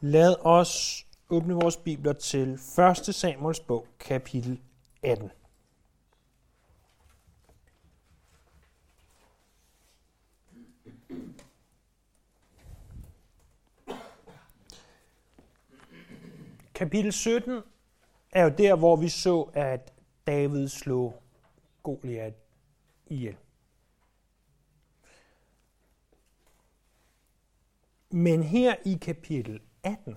Lad os åbne vores bibler til 1. Samuels bog, kapitel 18. Kapitel 17 er jo der, hvor vi så, at David slog Goliat ihjel. Men her i kapitel 18,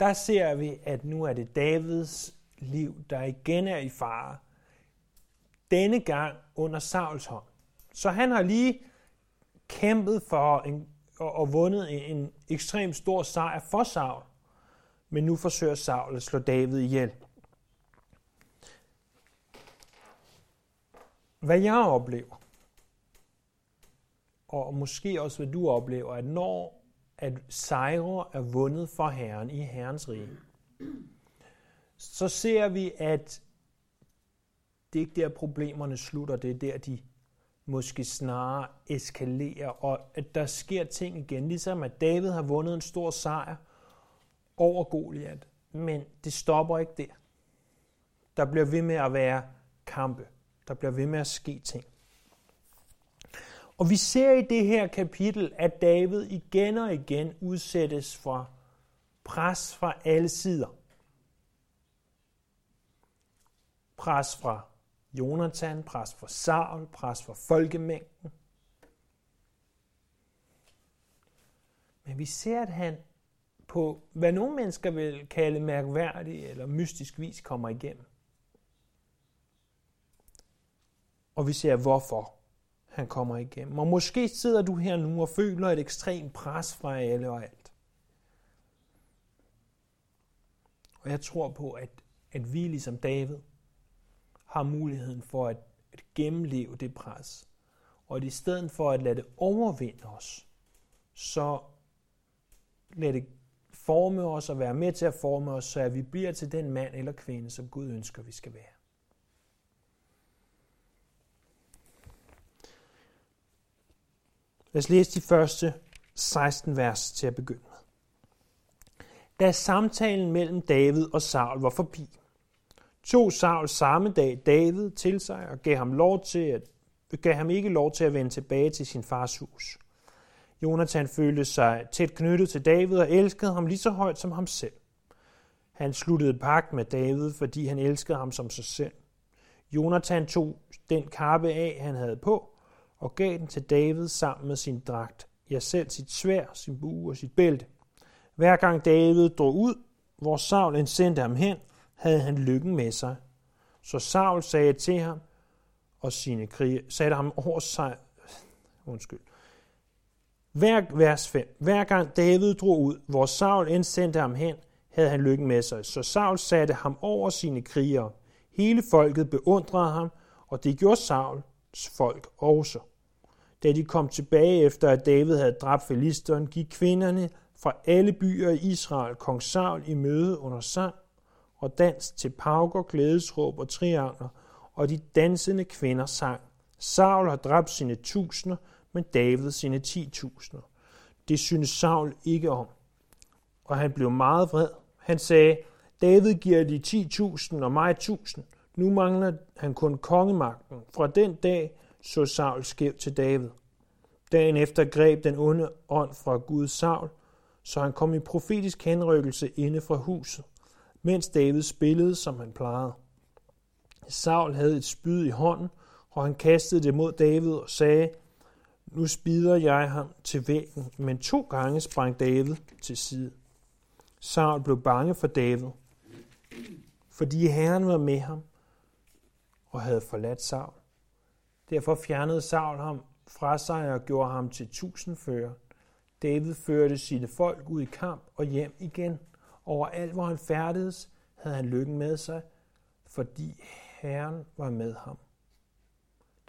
der ser vi, at nu er det Davids liv, der igen er i fare. Denne gang under Sauls hånd. Så han har lige kæmpet for en, og, og vundet en, en ekstremt stor sejr for Saul. Men nu forsøger Saul at slå David ihjel. Hvad jeg oplever, og måske også hvad du oplever, at når at sejre er vundet for Herren i Herrens rige, så ser vi, at det er ikke der, problemerne slutter. Det er der, de måske snarere eskalerer, og at der sker ting igen. Ligesom at David har vundet en stor sejr over Goliat. Men det stopper ikke der. Der bliver ved med at være kampe. Der bliver ved med at ske ting. Og vi ser i det her kapitel, at David igen og igen udsættes for pres fra alle sider. Pres fra Jonathan, pres fra Saul, pres fra folkemængden. Men vi ser, at han på, hvad nogle mennesker vil kalde mærkværdig eller mystisk vis, kommer igennem. Og vi ser, hvorfor han kommer igennem. Og måske sidder du her nu og føler et ekstremt pres fra alle og alt. Og jeg tror på, at, at vi ligesom David har muligheden for at, at gennemleve det pres. Og at i stedet for at lade det overvinde os, så lad det forme os og være med til at forme os, så at vi bliver til den mand eller kvinde, som Gud ønsker, vi skal være. Lad os læse de første 16 vers til at begynde med. Da samtalen mellem David og Saul var forbi, tog Saul samme dag David til sig og gav ham, lov til at, gav ham ikke lov til at vende tilbage til sin fars hus. Jonathan følte sig tæt knyttet til David og elskede ham lige så højt som ham selv. Han sluttede pagt med David, fordi han elskede ham som sig selv. Jonathan tog den kappe af, han havde på, og gav den til David sammen med sin dragt, ja selv sit svær, sin bue og sit bælte. Hver gang David drog ud, hvor Saul indsendte ham hen, havde han lykken med sig. Så Saul sagde til ham, og sine krige, satte ham over sig, undskyld, hver, vers 5. Hver gang David drog ud, hvor Saul indsendte ham hen, havde han lykken med sig. Så Saul satte ham over sine krigere. Hele folket beundrede ham, og det gjorde Saul, folk også. Da de kom tilbage efter, at David havde dræbt filisteren, gik kvinderne fra alle byer i Israel kong Saul i møde under sang og dans til pauker, glædesråb og triangler, og de dansende kvinder sang. Saul har dræbt sine tusinder, men David sine ti tusinder. Det synes Saul ikke om, og han blev meget vred. Han sagde, David giver de 10.000 og mig 1000. Nu mangler han kun kongemagten. Fra den dag så Saul skævt til David. Dagen efter greb den onde ånd fra Gud Saul, så han kom i profetisk henrykkelse inde fra huset, mens David spillede, som han plejede. Saul havde et spyd i hånden, og han kastede det mod David og sagde, nu spider jeg ham til væggen, men to gange sprang David til side. Saul blev bange for David, fordi Herren var med ham og havde forladt Saul. Derfor fjernede Saul ham fra sig og gjorde ham til tusindfører. David førte sine folk ud i kamp og hjem igen. Overalt, hvor han færdedes, havde han lykken med sig, fordi Herren var med ham.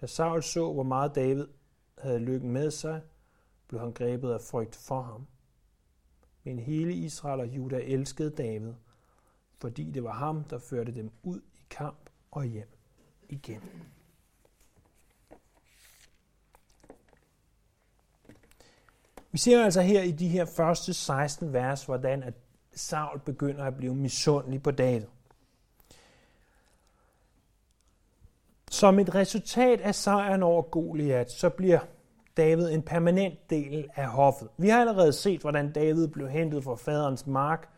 Da Saul så, hvor meget David havde lykken med sig, blev han grebet af frygt for ham. Men hele Israel og Juda elskede David, fordi det var ham, der førte dem ud i kamp og hjem igen. Vi ser altså her i de her første 16 vers, hvordan at Saul begynder at blive misundelig på David. Som et resultat af sejren over Goliat, så bliver David en permanent del af hoffet. Vi har allerede set, hvordan David blev hentet fra faderens mark,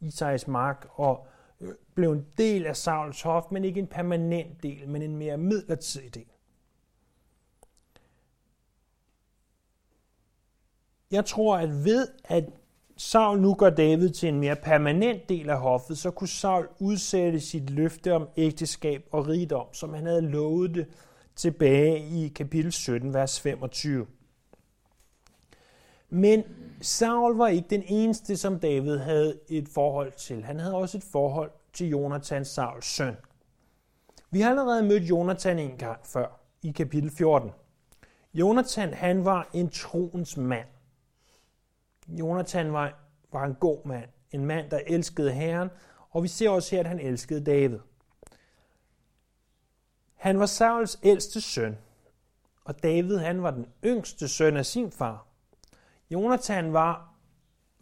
Isais mark, og blev en del af Sauls hof, men ikke en permanent del, men en mere midlertidig del. Jeg tror, at ved at Saul nu gør David til en mere permanent del af hoffet, så kunne Saul udsætte sit løfte om ægteskab og rigdom, som han havde lovet det tilbage i kapitel 17, vers 25. Men Saul var ikke den eneste, som David havde et forhold til. Han havde også et forhold til Jonathan, Sauls søn. Vi har allerede mødt Jonathan en gang før, i kapitel 14. Jonathan, han var en troens mand. Jonathan var, var en god mand, en mand, der elskede Herren, og vi ser også her, at han elskede David. Han var Sauls ældste søn, og David han var den yngste søn af sin far. Jonathan var,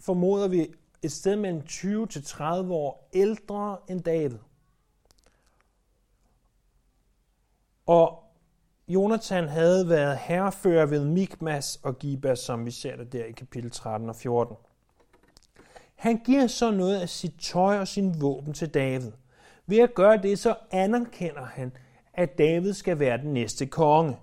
formoder vi, et sted mellem 20 til 30 år ældre end David. Og Jonathan havde været herrefører ved Mikmas og Giba, som vi ser det der i kapitel 13 og 14. Han giver så noget af sit tøj og sin våben til David. Ved at gøre det, så anerkender han, at David skal være den næste konge.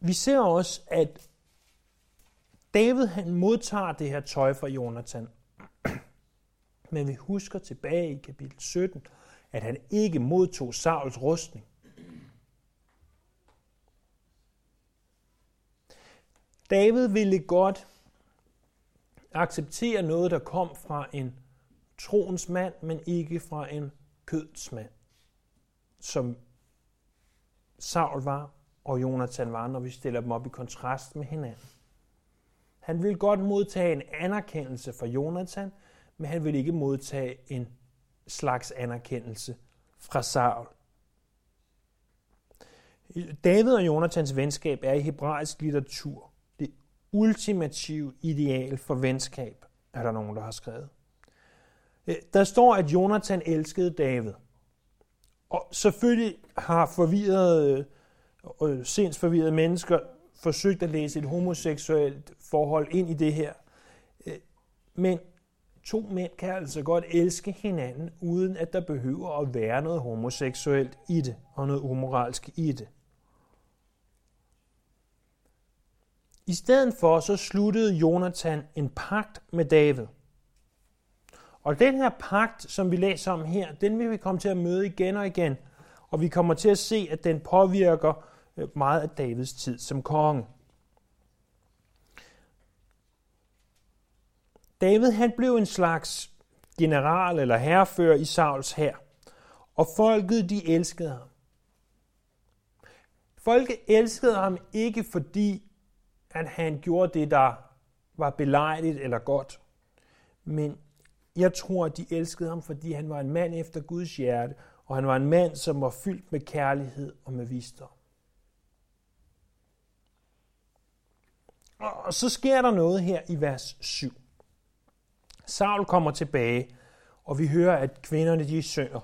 Vi ser også, at David han modtager det her tøj fra Jonathan. Men vi husker tilbage i kapitel 17, at han ikke modtog Sauls rustning. David ville godt acceptere noget, der kom fra en troens mand, men ikke fra en kødsmand, som Saul var og Jonathan var, når vi stiller dem op i kontrast med hinanden. Han ville godt modtage en anerkendelse fra Jonathan, men han ville ikke modtage en slags anerkendelse fra Saul. David og Jonathans venskab er i hebraisk litteratur det ultimative ideal for venskab, er der nogen, der har skrevet. Øh, der står, at Jonathan elskede David. Og selvfølgelig har forvirrede, øh, øh, sindsforvirrede mennesker forsøgt at læse et homoseksuelt forhold ind i det her. Øh, men to mænd kan altså godt elske hinanden, uden at der behøver at være noget homoseksuelt i det, og noget umoralsk i det. I stedet for så sluttede Jonathan en pagt med David. Og den her pagt, som vi læser om her, den vil vi komme til at møde igen og igen. Og vi kommer til at se, at den påvirker meget af Davids tid som konge. David han blev en slags general eller herrefører i Sauls hær, og folket de elskede ham. Folket elskede ham ikke fordi, at han gjorde det, der var belejligt eller godt, men jeg tror, at de elskede ham, fordi han var en mand efter Guds hjerte, og han var en mand, som var fyldt med kærlighed og med visdom. Og så sker der noget her i vers 7. Saul kommer tilbage, og vi hører, at kvinderne de synger.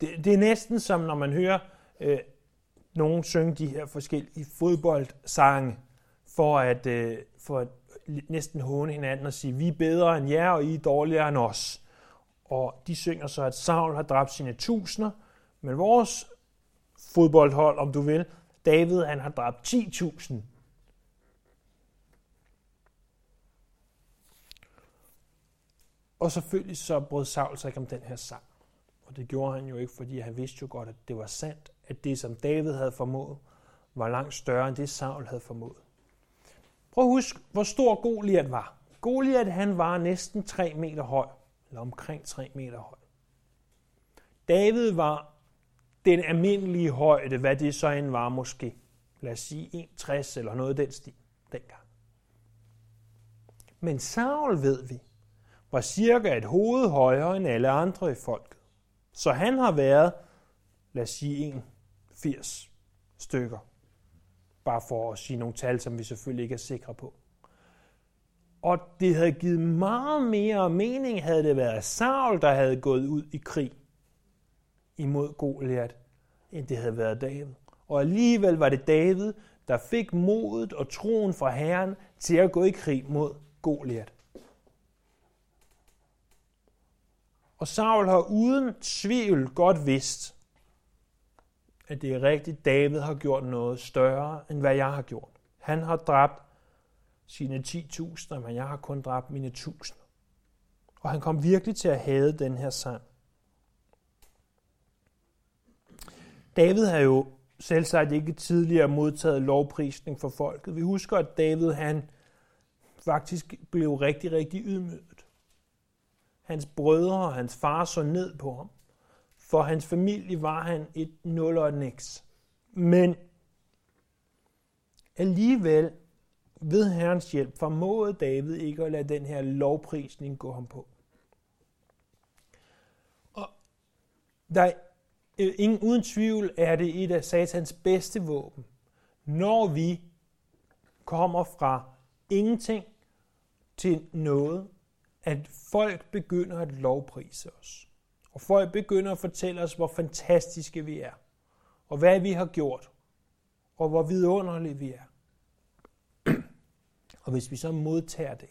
Det, det er næsten som, når man hører øh, nogen synge de her forskellige fodboldsange, for at, øh, for at næsten håne hinanden og sige, vi er bedre end jer, og I er dårligere end os. Og de synger så, at Saul har dræbt sine tusinder, men vores fodboldhold, om du vil, David, han har dræbt 10.000. Og selvfølgelig så brød Saul sig ikke om den her sang. Og det gjorde han jo ikke, fordi han vidste jo godt, at det var sandt, at det, som David havde formået, var langt større end det, Saul havde formået. Prøv at huske, hvor stor Goliat var. Goliat han var næsten 3 meter høj, eller omkring 3 meter høj. David var den almindelige højde, hvad det så end var måske. Lad os sige 1,60 eller noget af den stil dengang. Men Saul, ved vi, var cirka et hoved højere end alle andre i folket. Så han har været, lad os sige 80 stykker. Bare for at sige nogle tal, som vi selvfølgelig ikke er sikre på. Og det havde givet meget mere mening, havde det været Saul, der havde gået ud i krig imod Goliat, end det havde været David. Og alligevel var det David, der fik modet og troen fra Herren til at gå i krig mod Goliat. Og Saul har uden tvivl godt vidst, at det er rigtigt, David har gjort noget større, end hvad jeg har gjort. Han har dræbt sine 10.000, men jeg har kun dræbt mine 1.000. Og han kom virkelig til at have den her sang. David har jo selvsagt ikke tidligere modtaget lovprisning for folket. Vi husker, at David han faktisk blev rigtig, rigtig ydmyget. Hans brødre og hans far så ned på ham. For hans familie var han et nul og et niks. Men alligevel ved Herrens hjælp formåede David ikke at lade den her lovprisning gå ham på. Og der er ingen, uden tvivl er det et af satans bedste våben, når vi kommer fra ingenting til noget, at folk begynder at lovprise os. Og folk begynder at fortælle os, hvor fantastiske vi er, og hvad vi har gjort, og hvor vidunderlige vi er. Og hvis vi så modtager det,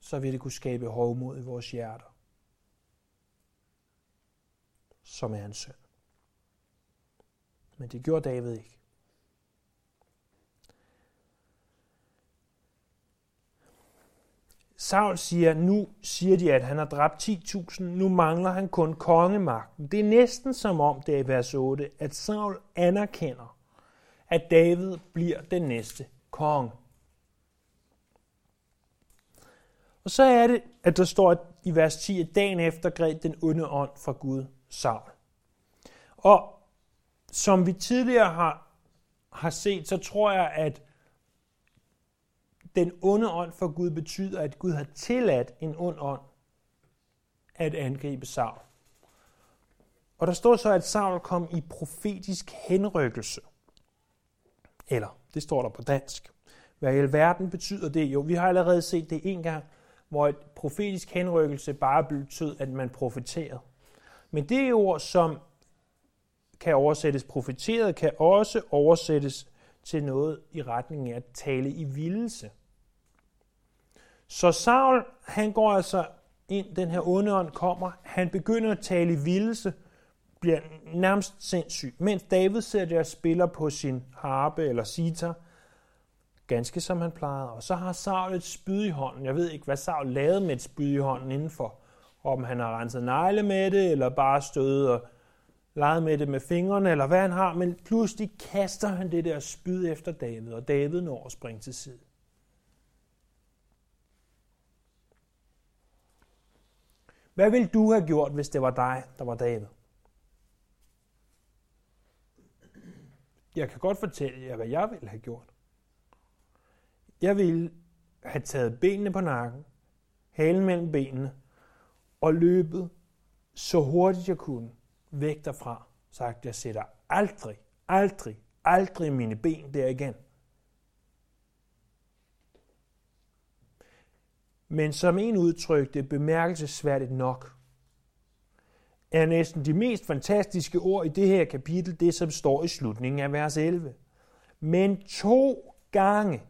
så vil det kunne skabe hovmod i vores hjerter, som er en søn. Men det gjorde David ikke. Saul siger, nu siger de, at han har dræbt 10.000, nu mangler han kun kongemagten. Det er næsten som om, det er i vers 8, at Saul anerkender, at David bliver den næste konge. Og så er det, at der står i vers 10, at dagen efter greb den onde ånd fra Gud Saul. Og som vi tidligere har, har set, så tror jeg, at den onde ånd for Gud betyder, at Gud har tilladt en ond ånd at angribe Saul. Og der står så, at Saul kom i profetisk henrykkelse. Eller, det står der på dansk. Hvad i alverden betyder det? Jo, vi har allerede set det en gang, hvor et profetisk henrykkelse bare betød, at man profeterede. Men det ord, som kan oversættes profeteret, kan også oversættes til noget i retning af at tale i vildelse. Så Saul, han går altså ind, den her onde ånd kommer, han begynder at tale i vildelse, bliver nærmest sindssyg, mens David sidder der og spiller på sin harpe eller sitar, ganske som han plejede. Og så har Saul et spyd i hånden. Jeg ved ikke, hvad Saul lavede med et spyd i hånden indenfor. Om han har renset negle med det, eller bare stået og leget med det med fingrene, eller hvad han har. Men pludselig kaster han det der spyd efter David, og David når at springe til side. Hvad ville du have gjort, hvis det var dig, der var David? Jeg kan godt fortælle jer, hvad jeg ville have gjort. Jeg ville have taget benene på nakken, halen mellem benene, og løbet så hurtigt jeg kunne væk derfra. Sagt, jeg sætter aldrig, aldrig, aldrig mine ben der igen. Men som en udtrykte bemærkelsesværdigt nok, er næsten de mest fantastiske ord i det her kapitel, det som står i slutningen af vers 11. Men to gange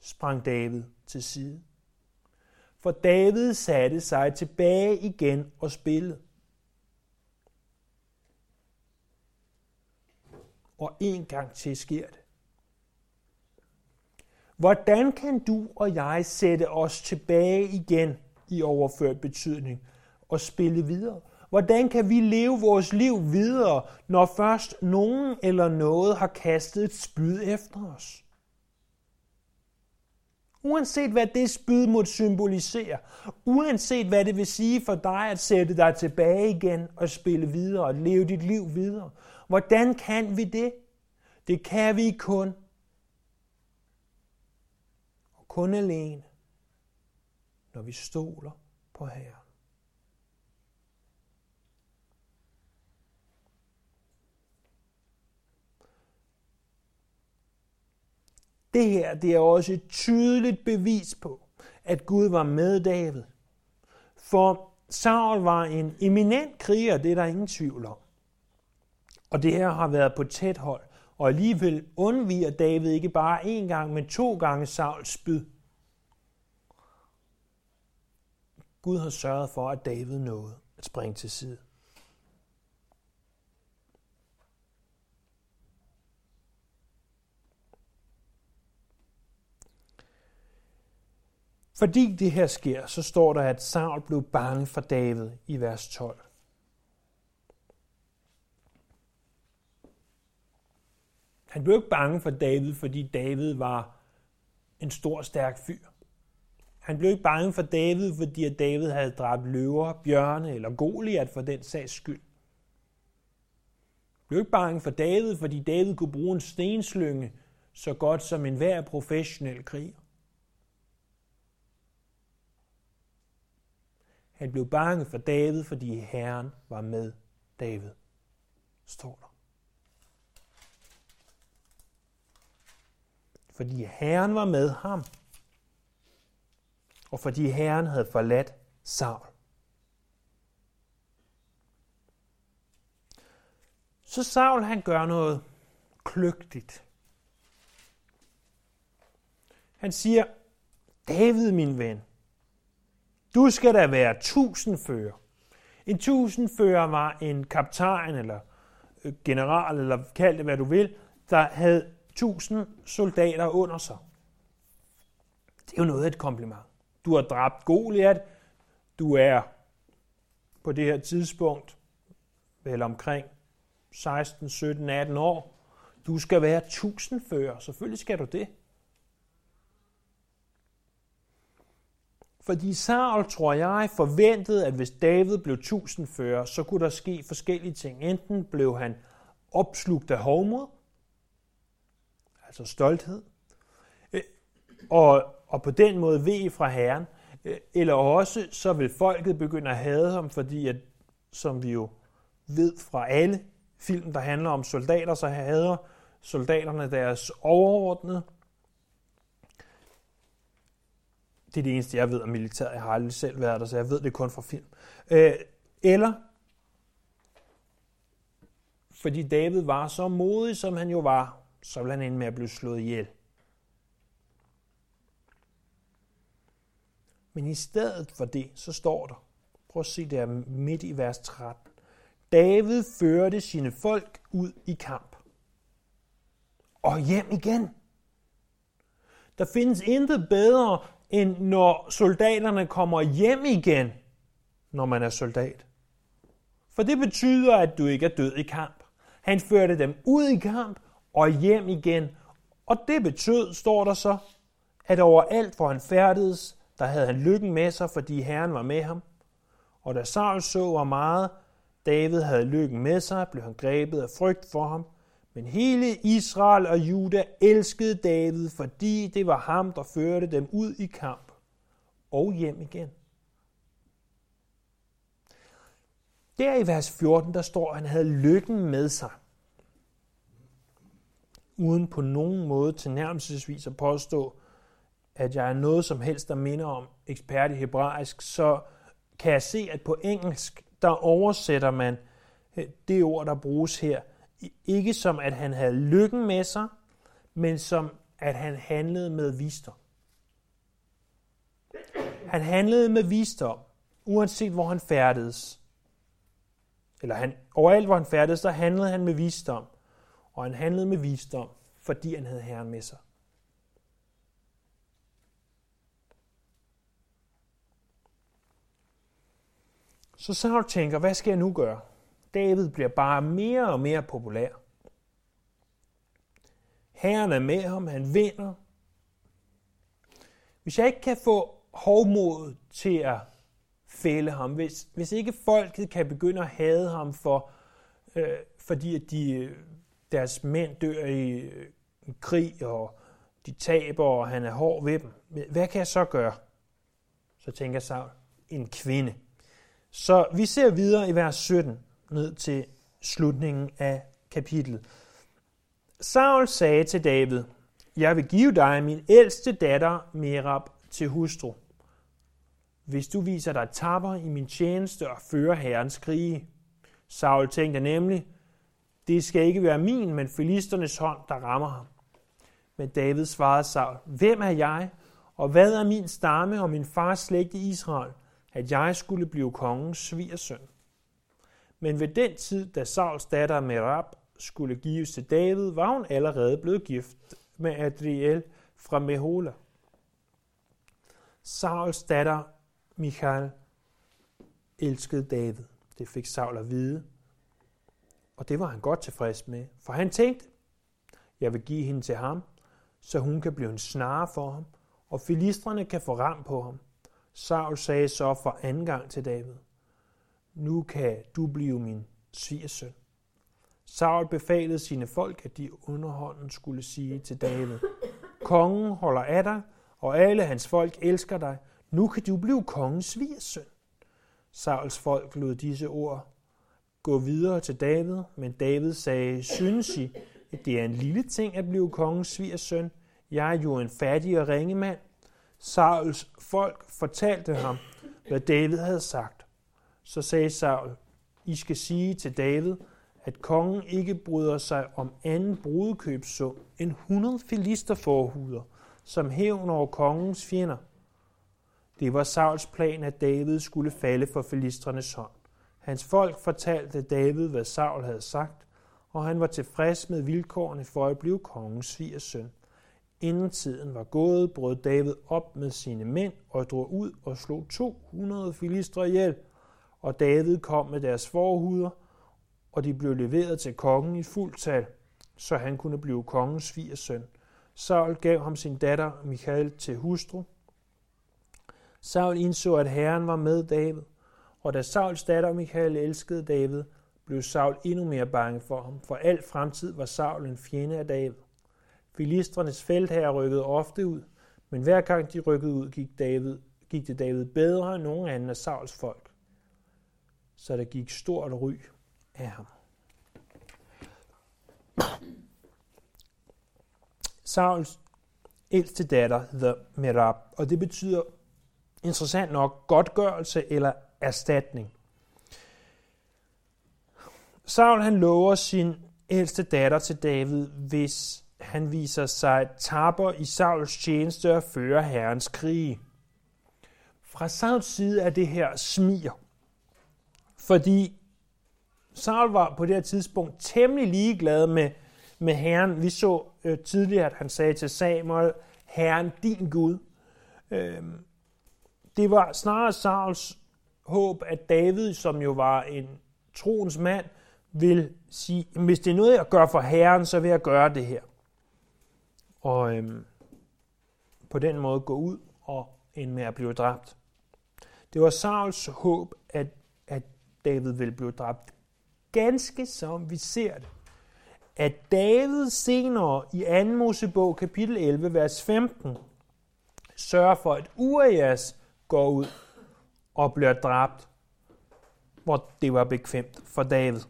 sprang David til side. For David satte sig tilbage igen og spillede. Og en gang til sker det. Hvordan kan du og jeg sætte os tilbage igen i overført betydning og spille videre? Hvordan kan vi leve vores liv videre, når først nogen eller noget har kastet et spyd efter os? Uanset hvad det spyd måtte symbolisere, uanset hvad det vil sige for dig at sætte dig tilbage igen og spille videre og leve dit liv videre. Hvordan kan vi det? Det kan vi kun kun alene, når vi stoler på Herren. Det her det er også et tydeligt bevis på, at Gud var med David. For Saul var en eminent kriger, det er der ingen tvivl om. Og det her har været på tæt hold og alligevel undviger David ikke bare én gang, men to gange Sauls spyd. Gud har sørget for, at David nåede at springe til side. Fordi det her sker, så står der, at Saul blev bange for David i vers 12. Han blev ikke bange for David, fordi David var en stor, stærk fyr. Han blev ikke bange for David, fordi at David havde dræbt løver, bjørne eller Goliat for den sags skyld. Han blev ikke bange for David, fordi David kunne bruge en stenslynge så godt som enhver professionel kriger. Han blev bange for David, fordi Herren var med David, står der. Fordi Herren var med ham, og fordi Herren havde forladt Saul. Så Saul han gør noget kløgtigt. Han siger, David min ven, du skal da være tusindfører. En tusindfører var en kaptajn eller øh, general, eller kald det hvad du vil, der havde 1000 soldater under sig. Det er jo noget af et kompliment. Du har dræbt Goliat. Du er på det her tidspunkt vel omkring 16, 17, 18 år. Du skal være tusindfører. Selvfølgelig skal du det. Fordi Saul, tror jeg, forventede, at hvis David blev tusindfører, så kunne der ske forskellige ting. Enten blev han opslugt af hovmod, altså stolthed, øh, og, og på den måde ved fra Herren, øh, eller også så vil folket begynde at hade ham, fordi at, som vi jo ved fra alle film, der handler om soldater, så hader soldaterne deres overordnede, Det er det eneste, jeg ved om militæret. Jeg har aldrig selv været der, så jeg ved det kun fra film. Øh, eller fordi David var så modig, som han jo var, så vil han ende med at blive slået ihjel. Men i stedet for det, så står der, prøv at se der midt i vers 13. David førte sine folk ud i kamp. Og hjem igen. Der findes intet bedre end når soldaterne kommer hjem igen, når man er soldat. For det betyder, at du ikke er død i kamp. Han førte dem ud i kamp og hjem igen. Og det betød, står der så, at overalt, hvor han færdedes, der havde han lykken med sig, fordi Herren var med ham. Og da Saul så, hvor meget David havde lykken med sig, blev han grebet af frygt for ham, men hele Israel og Juda elskede David, fordi det var ham, der førte dem ud i kamp og hjem igen. Der i vers 14, der står, at han havde lykken med sig. Uden på nogen måde tilnærmelsesvis at påstå, at jeg er noget som helst, der minder om ekspert i hebraisk, så kan jeg se, at på engelsk, der oversætter man øh, det ord, der bruges her – ikke som at han havde lykken med sig, men som at han handlede med visdom. Han handlede med visdom, uanset hvor han færdedes. Eller han, overalt, hvor han færdedes, så handlede han med visdom. Og han handlede med visdom, fordi han havde Herren med sig. Så Saul tænker, hvad skal jeg nu gøre? David bliver bare mere og mere populær. Herren er med ham, han vinder. Hvis jeg ikke kan få hovmod til at fælde ham, hvis, hvis ikke folket kan begynde at hade ham, for, øh, fordi at de, øh, deres mænd dør øh, i krig, og de taber, og han er hård ved dem, hvad kan jeg så gøre? Så tænker Saul, en kvinde. Så vi ser videre i vers 17 ned til slutningen af kapitlet. Saul sagde til David, jeg vil give dig min ældste datter Merab til hustru, hvis du viser dig tapper i min tjeneste og fører herrens krige. Saul tænkte nemlig, det skal ikke være min, men filisternes hånd, der rammer ham. Men David svarede Saul, hvem er jeg, og hvad er min stamme og min fars slægt i Israel, at jeg skulle blive kongens svigersøn? Men ved den tid, da Sauls datter Merab skulle gives til David, var hun allerede blevet gift med Adriel fra Mehola. Sauls datter Michal elskede David. Det fik Saul at vide. Og det var han godt tilfreds med, for han tænkte, jeg vil give hende til ham, så hun kan blive en snare for ham, og filistrene kan få ram på ham. Saul sagde så for anden gang til David, nu kan du blive min svigersøn. Saul befalede sine folk, at de underhånden skulle sige til David, kongen holder af dig, og alle hans folk elsker dig. Nu kan du blive kongens svigersøn. Sauls folk lod disse ord gå videre til David, men David sagde, synes I, at det er en lille ting at blive kongens svigersøn? Jeg er jo en fattig og ringe mand. Sauls folk fortalte ham, hvad David havde sagt. Så sagde Saul, I skal sige til David, at kongen ikke bryder sig om anden brudekøbssum end 100 filisterforhuder, som hævn over kongens fjender. Det var Sauls plan, at David skulle falde for filistrenes hånd. Hans folk fortalte David, hvad Saul havde sagt, og han var tilfreds med vilkårene for at blive kongens svigersøn. Inden tiden var gået, brød David op med sine mænd og drog ud og slog 200 filistre ihjel. Og David kom med deres forhuder, og de blev leveret til kongen i fuld tal, så han kunne blive kongens svigersøn. Saul gav ham sin datter Michael til hustru. Saul indså, at Herren var med David, og da Sauls datter Michael elskede David, blev Saul endnu mere bange for ham, for al fremtid var Saul en fjende af David. Filistrenes feltherre rykkede ofte ud, men hver gang de rykkede ud, gik, David, gik det David bedre end nogen anden af Sauls folk. Så der gik stort ry af ham. Sauls ældste datter hedder Merab, og det betyder interessant nok godtgørelse eller erstatning. Saul han lover sin ældste datter til David, hvis han viser sig tapper i Sauls tjeneste og fører herrens krige. Fra Sauls side er det her smier, fordi Saul var på det her tidspunkt temmelig ligeglad med, med Herren. Vi så øh, tidligere, at han sagde til Samuel, Herren din Gud. Øh, det var snarere Sauls håb, at David, som jo var en troens mand, vil sige, hvis det er noget, jeg gør for Herren, så vil jeg gøre det her. Og øhm, på den måde gå ud og ende med at blive dræbt. Det var Sauls håb, at, at David ville blive dræbt. Ganske som vi ser det. At David senere i 2. Mosebog kapitel 11, vers 15, sørger for, at Urias går ud og bliver dræbt, hvor det var bekvemt for David.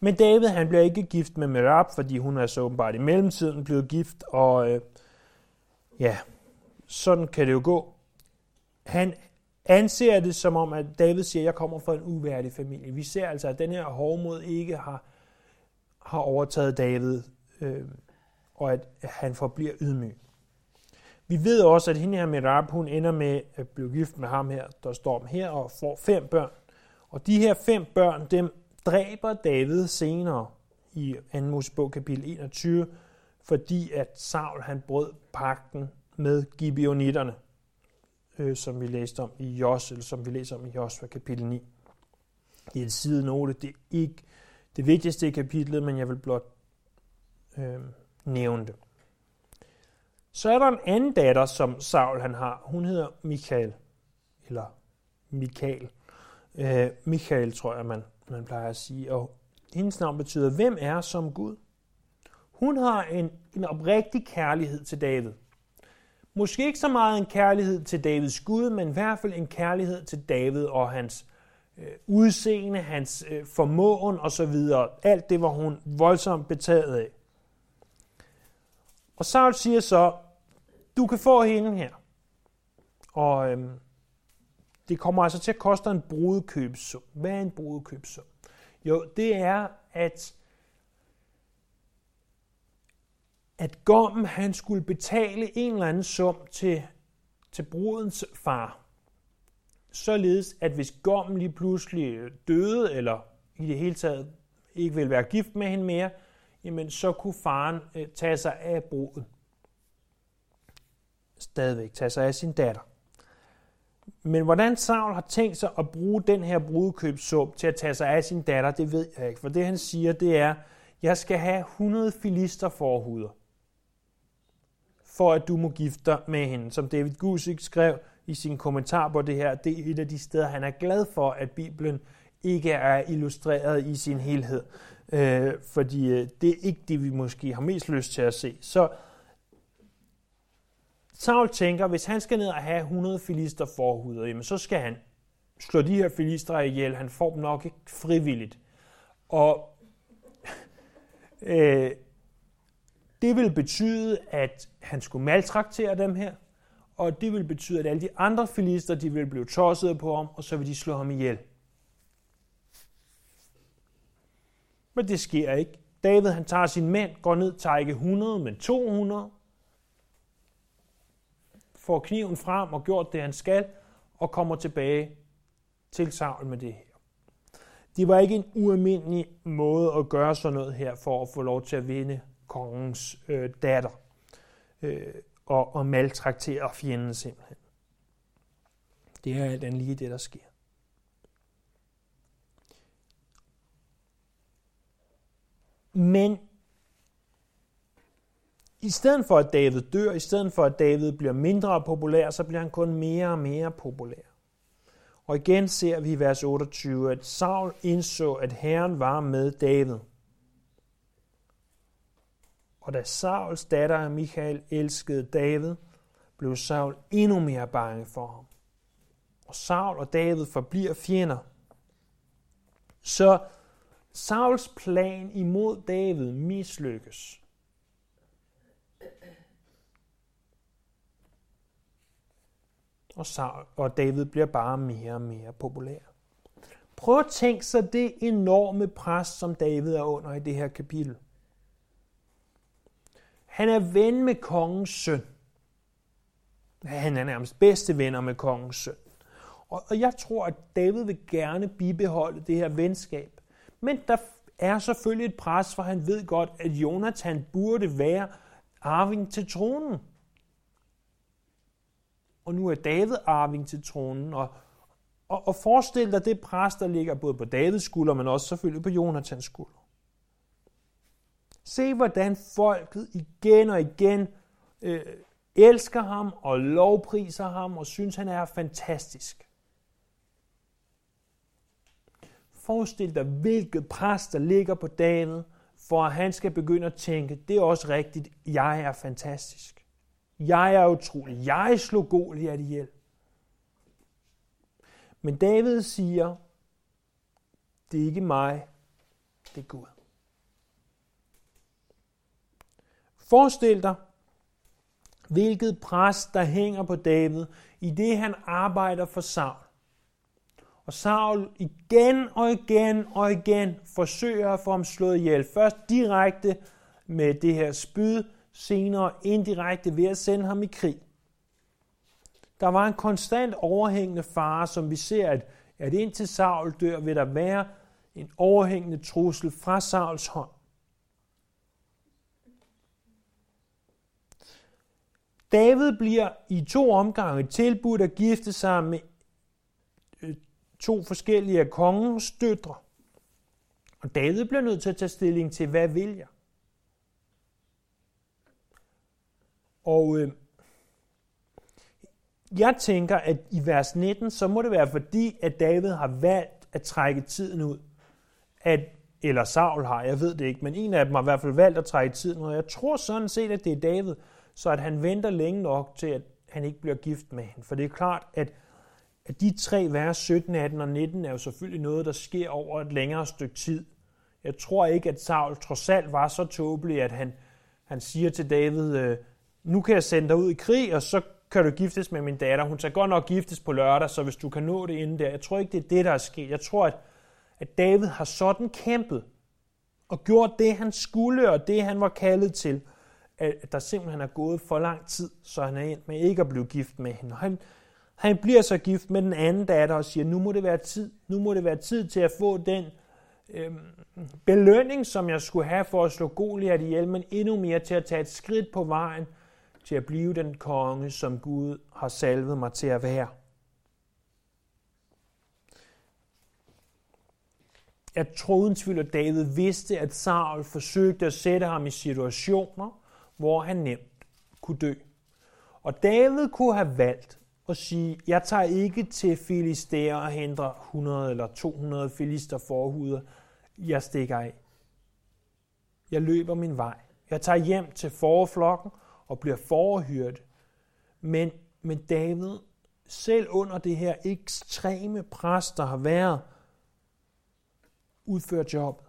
Men David han bliver ikke gift med Merab, fordi hun er så åbenbart i mellemtiden blevet gift, og øh, ja, sådan kan det jo gå. Han anser det som om, at David siger, at jeg kommer fra en uværdig familie. Vi ser altså, at den her hovmod ikke har, har overtaget David, øh, og at han forbliver ydmyg. Vi ved også, at hende her Merab, hun ender med at blive gift med ham her, der står her, og får fem børn. Og de her fem børn, dem dræber David senere i 2. Mosebog kapitel 21, fordi at Saul han brød pakten med Gibeonitterne, øh, som vi læste om i Jos, eller som vi læser om i Josua kapitel 9. Det er en side note, det er ikke det vigtigste i kapitlet, men jeg vil blot øh, nævne det. Så er der en anden datter, som Saul han har. Hun hedder Michael, eller Michael. Øh, Michael tror jeg, man, man plejer at sige. Og hendes navn betyder, hvem er som Gud? Hun har en, en oprigtig kærlighed til David. Måske ikke så meget en kærlighed til Davids Gud, men i hvert fald en kærlighed til David og hans øh, udseende, hans øh, formåen osv. Alt det var hun voldsomt betaget af. Og Saul siger så, du kan få hende her. Og øhm, det kommer altså til at koste en brudekøbsum. Hvad er en brudekøbsum? Jo, det er, at at Gommen han skulle betale en eller anden sum til, til brudens far. Således, at hvis Gommen lige pludselig døde, eller i det hele taget ikke ville være gift med hende mere, jamen så kunne faren øh, tage sig af bruden. Stadigvæk tage sig af sin datter. Men hvordan Saul har tænkt sig at bruge den her brudekøbssum til at tage sig af sin datter, det ved jeg ikke. For det han siger, det er, jeg skal have 100 filister forhuder, for at du må gifte dig med hende. Som David Gusik skrev i sin kommentar på det her, det er et af de steder, han er glad for, at Bibelen ikke er illustreret i sin helhed. Øh, fordi øh, det er ikke det, vi måske har mest lyst til at se. Så Saul tænker, hvis han skal ned og have 100 filister forhuder, jamen så skal han slå de her filister ihjel. Han får dem nok ikke frivilligt. Og øh, det vil betyde, at han skulle maltraktere dem her, og det vil betyde, at alle de andre filister, de vil blive tosset på ham, og så vil de slå ham ihjel. Men det sker ikke. David han tager sin mænd, går ned, tager ikke 100, men 200, får kniven frem og gjort det, han skal, og kommer tilbage til Saul med det her. Det var ikke en ualmindelig måde at gøre sådan noget her, for at få lov til at vinde kongens øh, datter øh, og, og maltraktere fjenden simpelthen. Det er alt andet lige det, der sker. Men i stedet for at David dør, i stedet for at David bliver mindre populær, så bliver han kun mere og mere populær. Og igen ser vi i vers 28, at Saul indså, at Herren var med David. Og da Sauls datter Michael elskede David, blev Saul endnu mere bange for ham. Og Saul og David forbliver fjender. Så Sauls plan imod David mislykkes. Og, Saul, og David bliver bare mere og mere populær. Prøv at tænke sig det enorme pres, som David er under i det her kapitel. Han er ven med kongens søn. Han er nærmest bedste venner med kongens søn. Og jeg tror, at David vil gerne bibeholde det her venskab. Men der er selvfølgelig et pres, for han ved godt, at Jonathan burde være arving til tronen. Og nu er David arving til tronen, og, og, og forestil dig det pres, der ligger både på Davids skulder, men også selvfølgelig på Jonathans skulder. Se, hvordan folket igen og igen øh, elsker ham og lovpriser ham og synes, han er fantastisk. Forestil dig, hvilket pres, der ligger på David, for at han skal begynde at tænke, det er også rigtigt, jeg er fantastisk. Jeg er utrolig. Jeg slog Goliat ihjel. Men David siger, det er ikke mig, det er Gud. Forestil dig, hvilket pres, der hænger på David, i det han arbejder for Saul. Og Saul igen og igen og igen forsøger at få ham slået ihjel. Først direkte med det her spyd, senere indirekte ved at sende ham i krig. Der var en konstant overhængende fare, som vi ser, at, at indtil Saul dør, vil der være en overhængende trussel fra Sauls hånd. David bliver i to omgange tilbudt at gifte sig med to forskellige af kongens døtre. Og David bliver nødt til at tage stilling til, hvad vil jeg? Og øh, jeg tænker, at i vers 19, så må det være fordi, at David har valgt at trække tiden ud. At, eller Saul har, jeg ved det ikke, men en af dem har i hvert fald valgt at trække tiden ud. Og jeg tror sådan set, at det er David, så at han venter længe nok til, at han ikke bliver gift med hende. For det er klart, at at de tre vers 17, 18 og 19 er jo selvfølgelig noget, der sker over et længere stykke tid. Jeg tror ikke, at Saul trods alt var så tåbelig, at han, han siger til David, øh, nu kan jeg sende dig ud i krig, og så kan du giftes med min datter. Hun skal godt nok giftes på lørdag, så hvis du kan nå det inden der. Jeg tror ikke, det er det, der er sket. Jeg tror, at, at David har sådan kæmpet og gjort det, han skulle, og det, han var kaldet til, at der simpelthen er gået for lang tid, så han er endt med ikke at blive gift med hende. Og han, han bliver så gift med den anden datter og siger, nu må det være tid. Nu må det være tid til at få den øh, belønning, som jeg skulle have for at slå Goliath ihjel, men endnu mere til at tage et skridt på vejen til at blive den konge, som Gud har salvet mig til at være. Jeg tror uden tvivl, at David vidste, at Saul forsøgte at sætte ham i situationer, hvor han nemt kunne dø. Og David kunne have valgt og sige, jeg tager ikke til Filister og henter 100 eller 200 filister forhuder. Jeg stikker af. Jeg løber min vej. Jeg tager hjem til forflokken og bliver forhyrt. Men, men David, selv under det her ekstreme pres, der har været, udfører jobbet.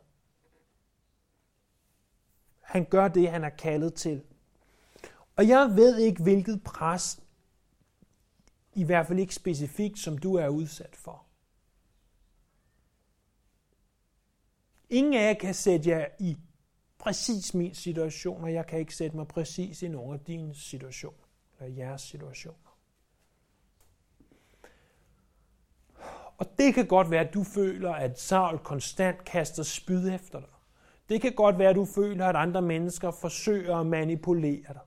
Han gør det, han er kaldet til. Og jeg ved ikke, hvilket pres, i hvert fald ikke specifikt, som du er udsat for. Ingen af jer kan sætte jer i præcis min situation, og jeg kan ikke sætte mig præcis i nogen af dine situationer, eller jeres situationer. Og det kan godt være, at du føler, at Saul konstant kaster spyd efter dig. Det kan godt være, at du føler, at andre mennesker forsøger at manipulere dig.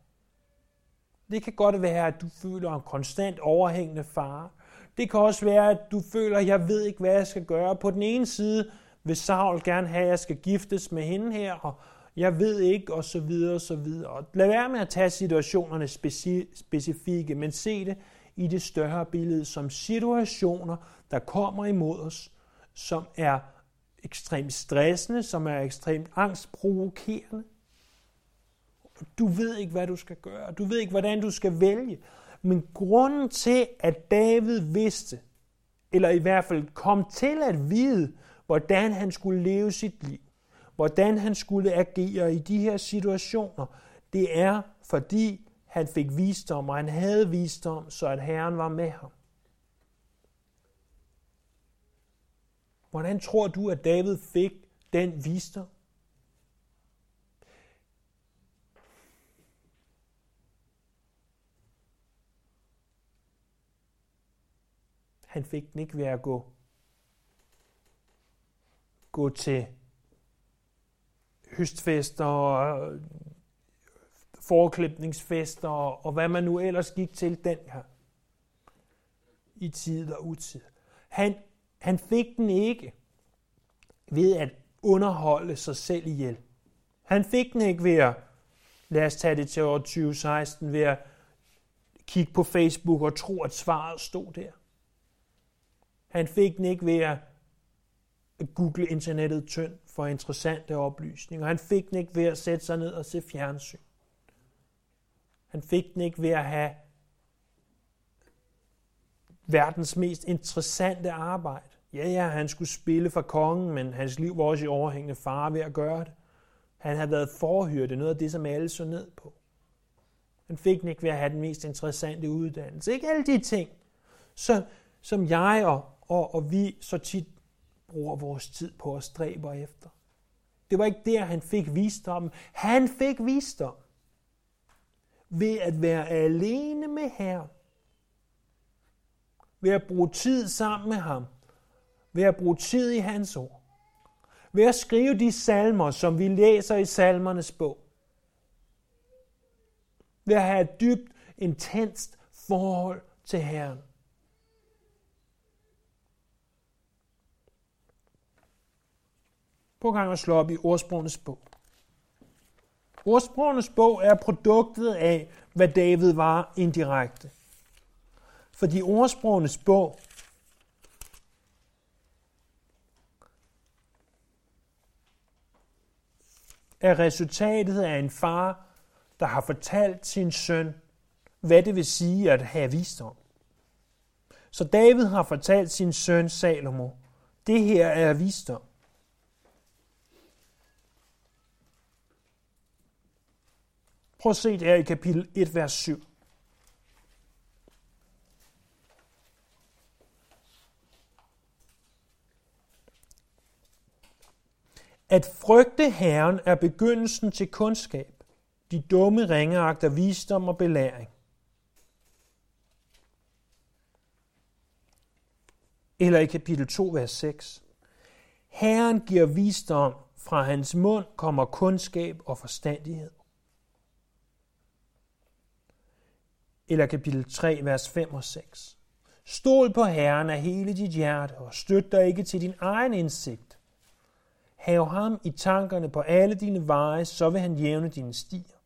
Det kan godt være, at du føler en konstant overhængende fare. Det kan også være, at du føler, at jeg ved ikke, hvad jeg skal gøre. På den ene side vil Saul gerne have, at jeg skal giftes med hende her, og jeg ved ikke, og så videre, og så videre. lad være med at tage situationerne speci- specifikke, men se det i det større billede som situationer, der kommer imod os, som er ekstremt stressende, som er ekstremt angstprovokerende. Du ved ikke, hvad du skal gøre. Du ved ikke, hvordan du skal vælge. Men grunden til, at David vidste, eller i hvert fald kom til at vide, hvordan han skulle leve sit liv, hvordan han skulle agere i de her situationer, det er, fordi han fik visdom, og han havde visdom, så at Herren var med ham. Hvordan tror du, at David fik den visdom? Han fik den ikke ved at gå, gå til høstfester og øh, forklipningsfester og hvad man nu ellers gik til den her i tid og utid. Han, han fik den ikke ved at underholde sig selv ihjel. Han fik den ikke ved at, lad os tage det til år 2016, ved at kigge på Facebook og tro, at svaret stod der. Han fik den ikke ved at google internettet tynd for interessante oplysninger. Han fik den ikke ved at sætte sig ned og se fjernsyn. Han fik den ikke ved at have verdens mest interessante arbejde. Ja, ja, han skulle spille for kongen, men hans liv var også i overhængende fare ved at gøre det. Han havde været forhyrte, noget af det, som alle så ned på. Han fik den ikke ved at have den mest interessante uddannelse. Ikke alle de ting, som, som jeg og, og, og vi så tit bruger vores tid på at stræbe efter. Det var ikke der, han fik visdom. Han fik visdom ved at være alene med Herren. Ved at bruge tid sammen med ham. Ved at bruge tid i hans ord. Ved at skrive de salmer, som vi læser i salmernes bog. Ved at have et dybt, intenst forhold til Herren. Prøv gang at slå op i ordsprogenes bog. Ordsprogenes bog er produktet af, hvad David var indirekte. Fordi ordsprogenes bog er resultatet af en far, der har fortalt sin søn, hvad det vil sige at have visdom. Så David har fortalt sin søn Salomo, det her er visdom. Prøv at se det her i kapitel 1, vers 7. At frygte Herren er begyndelsen til kundskab. De dumme ringeagter visdom og belæring. Eller i kapitel 2, vers 6. Herren giver visdom, fra hans mund kommer kundskab og forstandighed. Eller kapitel 3, vers 5 og 6. Stol på Herren af hele dit hjerte, og støt dig ikke til din egen indsigt. Hav ham i tankerne på alle dine veje, så vil han jævne dine stier.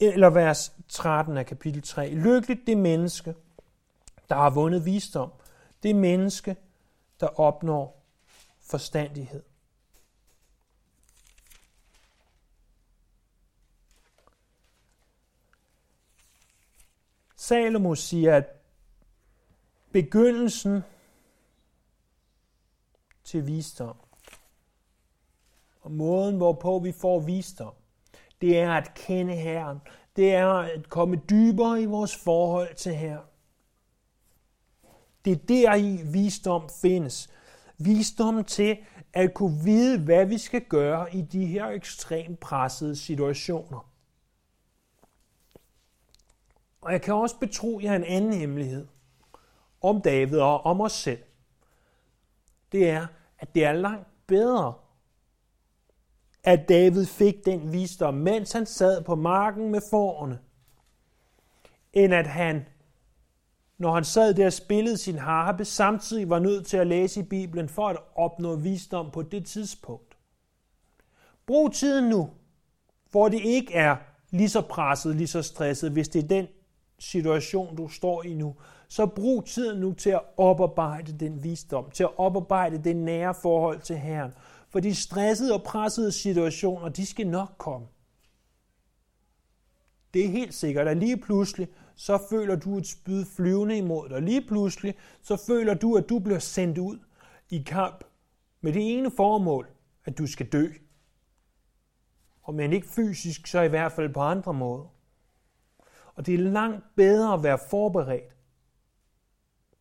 Eller vers 13 af kapitel 3. Lykkeligt det menneske, der har vundet visdom, det menneske, der opnår forstandighed. Salomo siger, at begyndelsen til visdom, og måden, hvorpå vi får visdom, det er at kende Herren. Det er at komme dybere i vores forhold til Herren. Det er der i visdom findes. Visdom til at kunne vide, hvad vi skal gøre i de her ekstremt pressede situationer. Og jeg kan også betro jer en anden hemmelighed om David og om os selv. Det er, at det er langt bedre, at David fik den visdom, mens han sad på marken med forerne, end at han når han sad der og spillede sin harpe, samtidig var nødt til at læse i Bibelen for at opnå visdom på det tidspunkt. Brug tiden nu, hvor det ikke er lige så presset, lige så stresset, hvis det er den situation, du står i nu, så brug tiden nu til at oparbejde den visdom, til at oparbejde det nære forhold til Herren. For de stressede og pressede situationer, de skal nok komme. Det er helt sikkert, at lige pludselig, så føler du et spyd flyvende imod dig. Lige pludselig, så føler du, at du bliver sendt ud i kamp med det ene formål, at du skal dø. Og men ikke fysisk, så i hvert fald på andre måder. Og det er langt bedre at være forberedt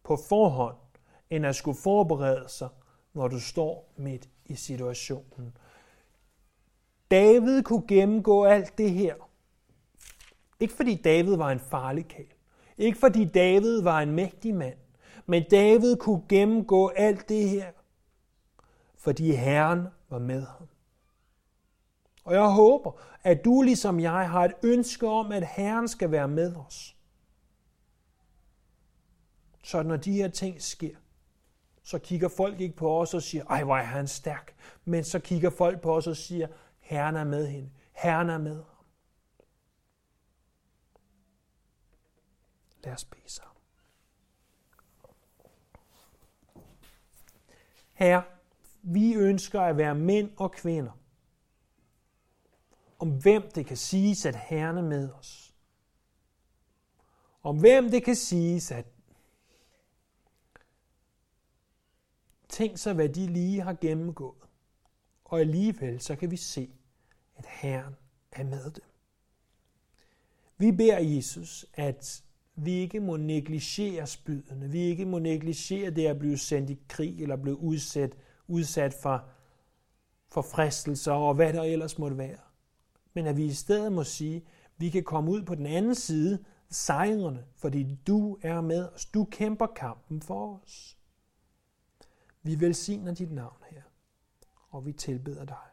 på forhånd, end at skulle forberede sig, når du står midt i situationen. David kunne gennemgå alt det her, ikke fordi David var en farlig kæl. Ikke fordi David var en mægtig mand. Men David kunne gennemgå alt det her, fordi Herren var med ham. Og jeg håber, at du ligesom jeg har et ønske om, at Herren skal være med os. Så når de her ting sker, så kigger folk ikke på os og siger, ej, hvor er han stærk. Men så kigger folk på os og siger, Herren er med hende. Herren er med Lad os bede sammen. Herre, vi ønsker at være mænd og kvinder, om hvem det kan siges, at Herren er med os. Om hvem det kan siges, at tænk sig, hvad de lige har gennemgået. Og alligevel så kan vi se, at Herren er med dem. Vi beder Jesus, at vi ikke må negligere spydene, vi ikke må negligere det at blive sendt i krig eller blive udsat, udsat for, for fristelser og hvad der ellers måtte være. Men at vi i stedet må sige, vi kan komme ud på den anden side sejrende, fordi du er med os. Du kæmper kampen for os. Vi velsigner dit navn her, og vi tilbeder dig.